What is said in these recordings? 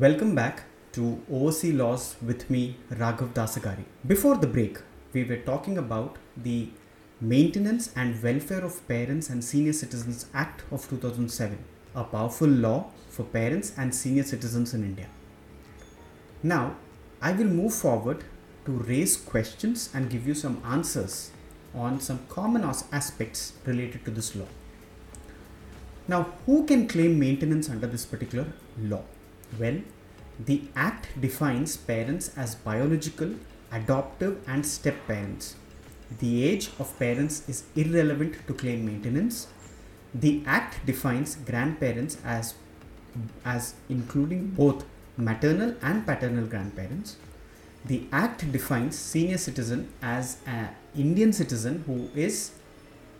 Welcome back to Overseas Laws with me, Raghav Dasagari. Before the break, we were talking about the Maintenance and Welfare of Parents and Senior Citizens Act of 2007, a powerful law for parents and senior citizens in India. Now, I will move forward to raise questions and give you some answers on some common aspects related to this law. Now, who can claim maintenance under this particular law? Well, the Act defines parents as biological, adoptive, and step parents. The age of parents is irrelevant to claim maintenance. The Act defines grandparents as, as including both maternal and paternal grandparents. The Act defines senior citizen as an Indian citizen who is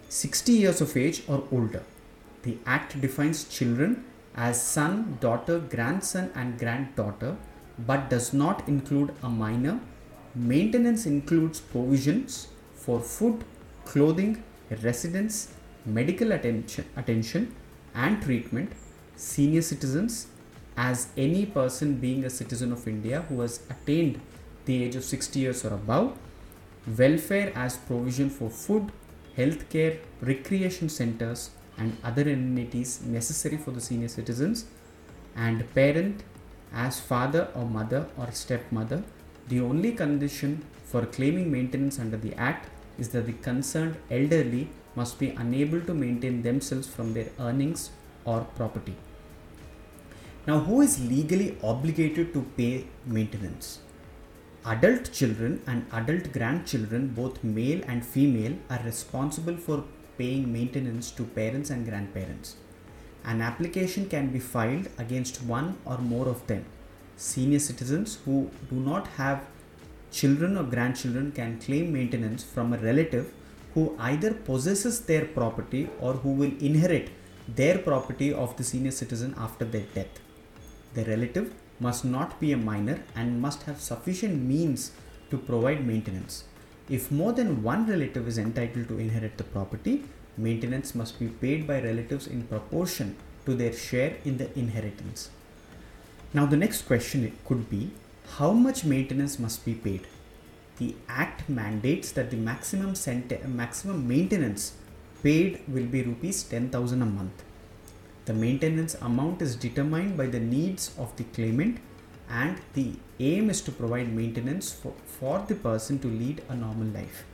60 years of age or older. The Act defines children as son, daughter, grandson, and granddaughter, but does not include a minor. Maintenance includes provisions for food, clothing, residence, medical attention, attention and treatment, senior citizens, as any person being a citizen of India who has attained the age of 60 years or above, welfare as provision for food, healthcare, recreation centers, and other amenities necessary for the senior citizens, and parent as father or mother or stepmother. The only condition for claiming maintenance under the Act is that the concerned elderly must be unable to maintain themselves from their earnings or property. Now, who is legally obligated to pay maintenance? Adult children and adult grandchildren, both male and female, are responsible for paying maintenance to parents and grandparents. An application can be filed against one or more of them. Senior citizens who do not have children or grandchildren can claim maintenance from a relative who either possesses their property or who will inherit their property of the senior citizen after their death. The relative must not be a minor and must have sufficient means to provide maintenance. If more than one relative is entitled to inherit the property, maintenance must be paid by relatives in proportion to their share in the inheritance. Now, the next question could be how much maintenance must be paid? The Act mandates that the maximum, cent- maximum maintenance paid will be rupees 10,000 a month. The maintenance amount is determined by the needs of the claimant and the aim is to provide maintenance for, for the person to lead a normal life.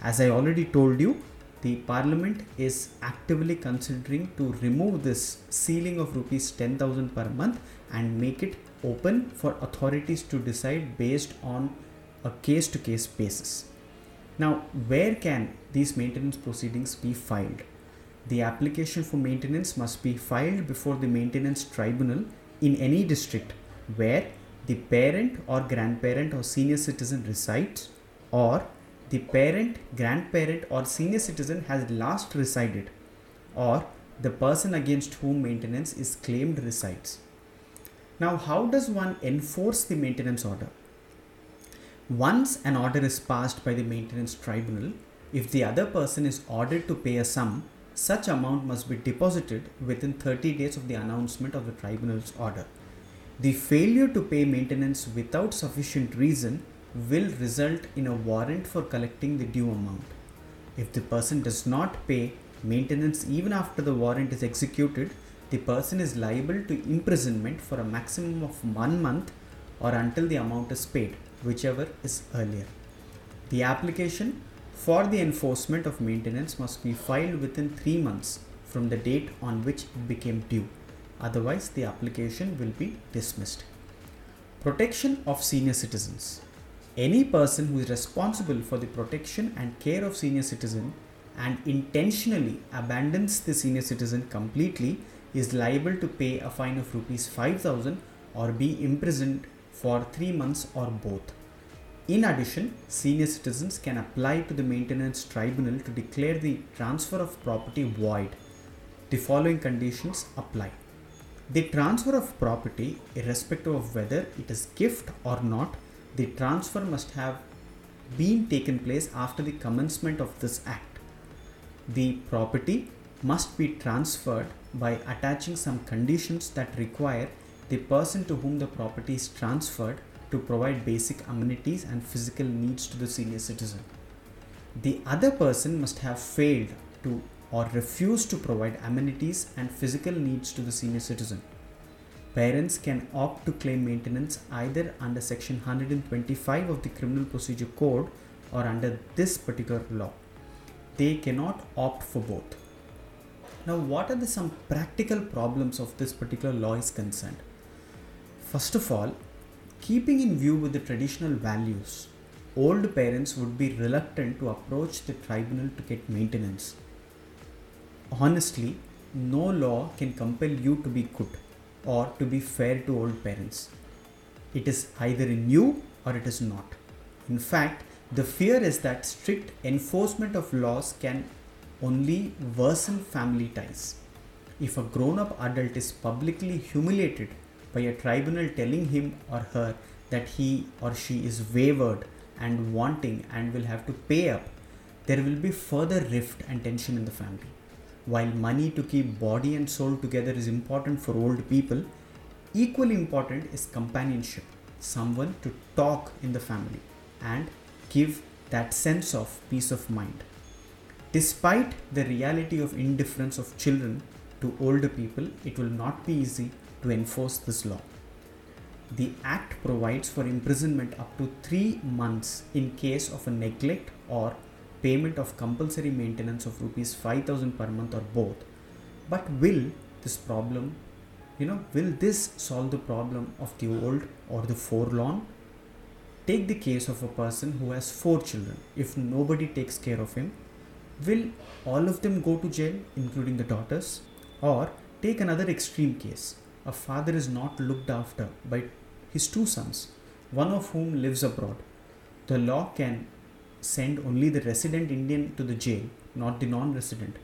As I already told you, the parliament is actively considering to remove this ceiling of rupees 10000 per month and make it open for authorities to decide based on a case to case basis. Now, where can these maintenance proceedings be filed? The application for maintenance must be filed before the maintenance tribunal in any district where the parent or grandparent or senior citizen resides or the parent, grandparent, or senior citizen has last resided or the person against whom maintenance is claimed resides. Now, how does one enforce the maintenance order? Once an order is passed by the maintenance tribunal, if the other person is ordered to pay a sum, such amount must be deposited within 30 days of the announcement of the tribunal's order. The failure to pay maintenance without sufficient reason will result in a warrant for collecting the due amount. If the person does not pay maintenance even after the warrant is executed, the person is liable to imprisonment for a maximum of one month or until the amount is paid, whichever is earlier. The application for the enforcement of maintenance must be filed within three months from the date on which it became due. Otherwise, the application will be dismissed. Protection of senior citizens. Any person who is responsible for the protection and care of senior citizen and intentionally abandons the senior citizen completely is liable to pay a fine of rupees 5000 or be imprisoned for 3 months or both. In addition, senior citizens can apply to the maintenance tribunal to declare the transfer of property void. The following conditions apply. The transfer of property, irrespective of whether it is gift or not, the transfer must have been taken place after the commencement of this act. The property must be transferred by attaching some conditions that require the person to whom the property is transferred to provide basic amenities and physical needs to the senior citizen. The other person must have failed to or refuse to provide amenities and physical needs to the senior citizen. Parents can opt to claim maintenance either under section 125 of the Criminal Procedure Code or under this particular law. They cannot opt for both. Now, what are the some practical problems of this particular law is concerned? First of all, keeping in view with the traditional values, old parents would be reluctant to approach the tribunal to get maintenance. Honestly, no law can compel you to be good or to be fair to old parents. It is either in you or it is not. In fact, the fear is that strict enforcement of laws can only worsen family ties. If a grown up adult is publicly humiliated by a tribunal telling him or her that he or she is wayward and wanting and will have to pay up, there will be further rift and tension in the family. While money to keep body and soul together is important for old people, equally important is companionship, someone to talk in the family and give that sense of peace of mind. Despite the reality of indifference of children to older people, it will not be easy to enforce this law. The Act provides for imprisonment up to three months in case of a neglect or payment of compulsory maintenance of rupees 5000 per month or both. But will this problem, you know, will this solve the problem of the old or the forlorn? Take the case of a person who has four children. If nobody takes care of him, will all of them go to jail, including the daughters? Or take another extreme case a father is not looked after by his two sons, one of whom lives abroad. The law can send only the resident Indian to the jail, not the non resident.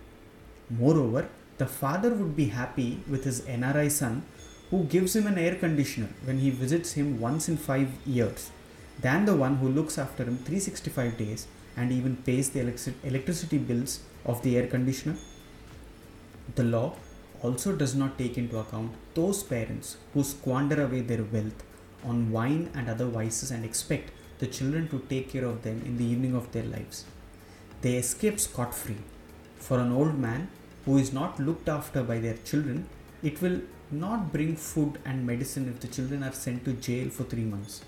Moreover, the father would be happy with his NRI son who gives him an air conditioner when he visits him once in five years than the one who looks after him 365 days and even pays the electricity bills of the air conditioner. The law also does not take into account those parents who squander away their wealth on wine and other vices and expect the children to take care of them in the evening of their lives. They escape scot free. For an old man who is not looked after by their children, it will not bring food and medicine if the children are sent to jail for three months.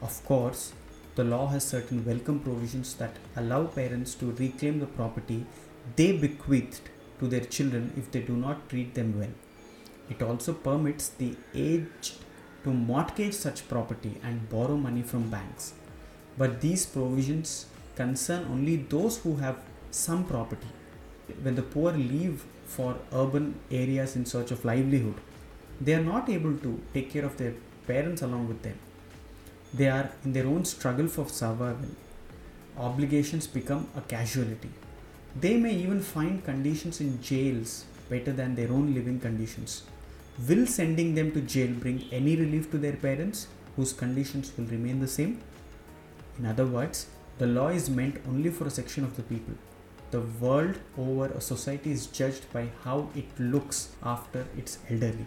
Of course, the law has certain welcome provisions that allow parents to reclaim the property they bequeathed to their children if they do not treat them well. It also permits the aged to mortgage such property and borrow money from banks. But these provisions concern only those who have some property. When the poor leave for urban areas in search of livelihood, they are not able to take care of their parents along with them. They are in their own struggle for survival. Obligations become a casualty. They may even find conditions in jails better than their own living conditions. Will sending them to jail bring any relief to their parents whose conditions will remain the same? In other words, the law is meant only for a section of the people. The world over, a society is judged by how it looks after its elderly.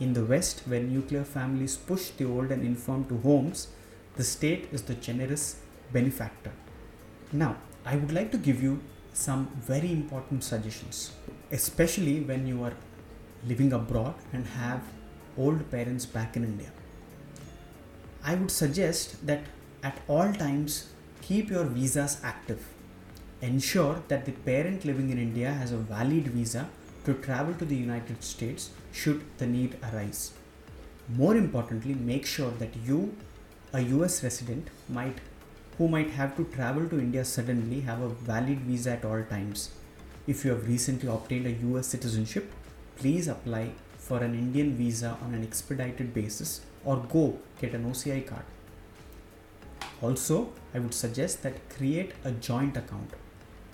In the West, where nuclear families push the old and infirm to homes, the state is the generous benefactor. Now, I would like to give you some very important suggestions, especially when you are living abroad and have old parents back in India. I would suggest that at all times keep your visas active. Ensure that the parent living in India has a valid visa to travel to the United States should the need arise. More importantly, make sure that you, a US resident, might who might have to travel to India suddenly have a valid visa at all times. If you have recently obtained a US citizenship, please apply for an Indian visa on an expedited basis or go get an OCI card. Also, I would suggest that create a joint account.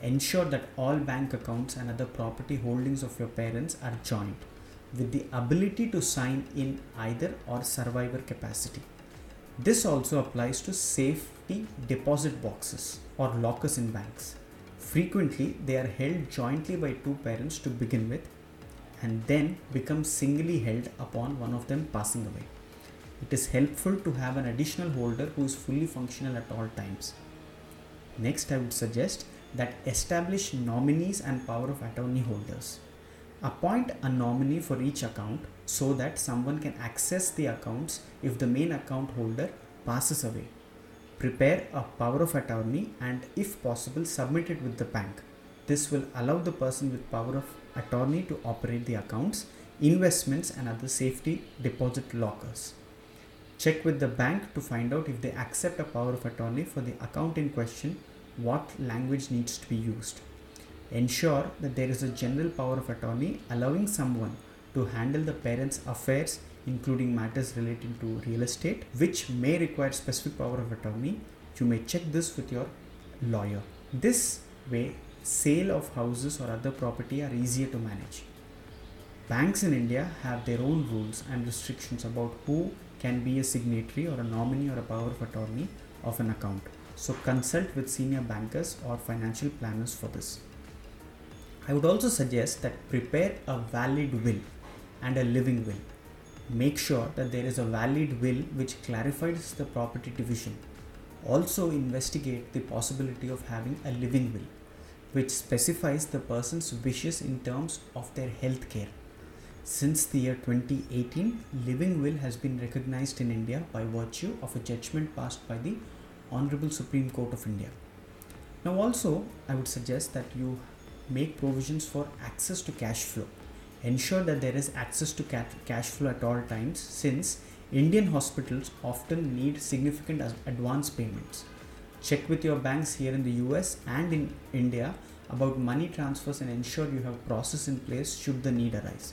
Ensure that all bank accounts and other property holdings of your parents are joint with the ability to sign in either or survivor capacity. This also applies to safety deposit boxes or lockers in banks. Frequently, they are held jointly by two parents to begin with, and then become singly held upon one of them passing away. It is helpful to have an additional holder who is fully functional at all times. Next, I would suggest that establish nominees and power of attorney holders. Appoint a nominee for each account so that someone can access the accounts if the main account holder passes away. Prepare a power of attorney and, if possible, submit it with the bank. This will allow the person with power of attorney to operate the accounts, investments, and other safety deposit lockers. Check with the bank to find out if they accept a power of attorney for the account in question, what language needs to be used. Ensure that there is a general power of attorney allowing someone to handle the parent's affairs, including matters relating to real estate, which may require specific power of attorney. You may check this with your lawyer. This way, sale of houses or other property are easier to manage. Banks in India have their own rules and restrictions about who can be a signatory or a nominee or a power of attorney of an account. So consult with senior bankers or financial planners for this. I would also suggest that prepare a valid will and a living will. Make sure that there is a valid will which clarifies the property division. Also investigate the possibility of having a living will which specifies the person's wishes in terms of their health care. Since the year 2018, living will has been recognized in India by virtue of a judgment passed by the Honorable Supreme Court of India. Now, also, I would suggest that you make provisions for access to cash flow. Ensure that there is access to cash flow at all times since Indian hospitals often need significant advance payments. Check with your banks here in the US and in India about money transfers and ensure you have process in place should the need arise.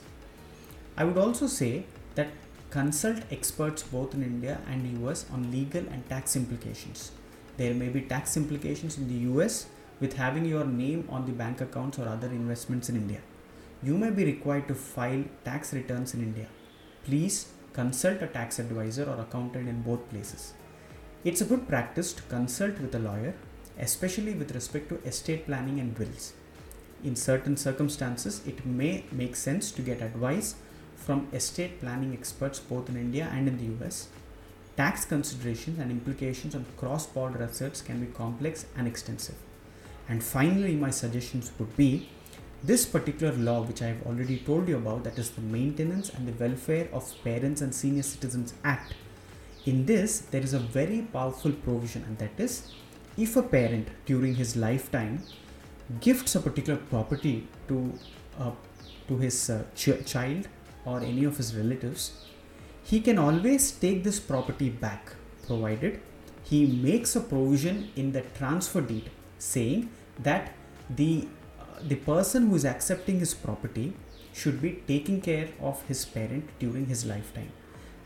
I would also say that consult experts both in India and US on legal and tax implications. There may be tax implications in the US with having your name on the bank accounts or other investments in India. You may be required to file tax returns in India. Please consult a tax advisor or accountant in both places. It's a good practice to consult with a lawyer, especially with respect to estate planning and wills. In certain circumstances, it may make sense to get advice from estate planning experts both in India and in the US. Tax considerations and implications on cross border assets can be complex and extensive. And finally, my suggestions would be this particular law, which I have already told you about, that is the Maintenance and the Welfare of Parents and Senior Citizens Act in this, there is a very powerful provision, and that is if a parent during his lifetime gifts a particular property to, uh, to his uh, ch- child or any of his relatives, he can always take this property back provided he makes a provision in the transfer deed saying that the uh, the person who is accepting his property should be taking care of his parent during his lifetime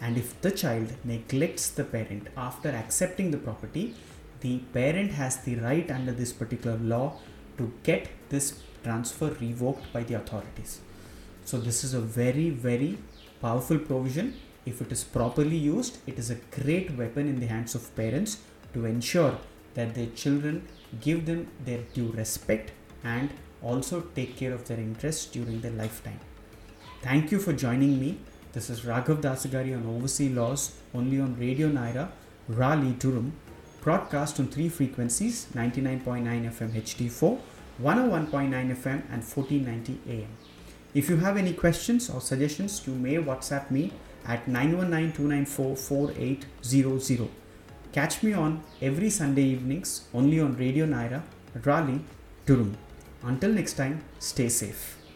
and if the child neglects the parent after accepting the property, the parent has the right under this particular law to get this transfer revoked by the authorities. So, this is a very, very powerful provision. If it is properly used, it is a great weapon in the hands of parents to ensure that their children give them their due respect and also take care of their interests during their lifetime. Thank you for joining me this is Raghav Dasagari on Overseas Laws only on Radio Nyra, Raleigh, Durham, broadcast on three frequencies 99.9 FM HD4, 101.9 FM, and 1490 AM. If you have any questions or suggestions, you may WhatsApp me at 919 294 4800. Catch me on every Sunday evenings only on Radio Nyra, Raleigh, Durham. Until next time, stay safe.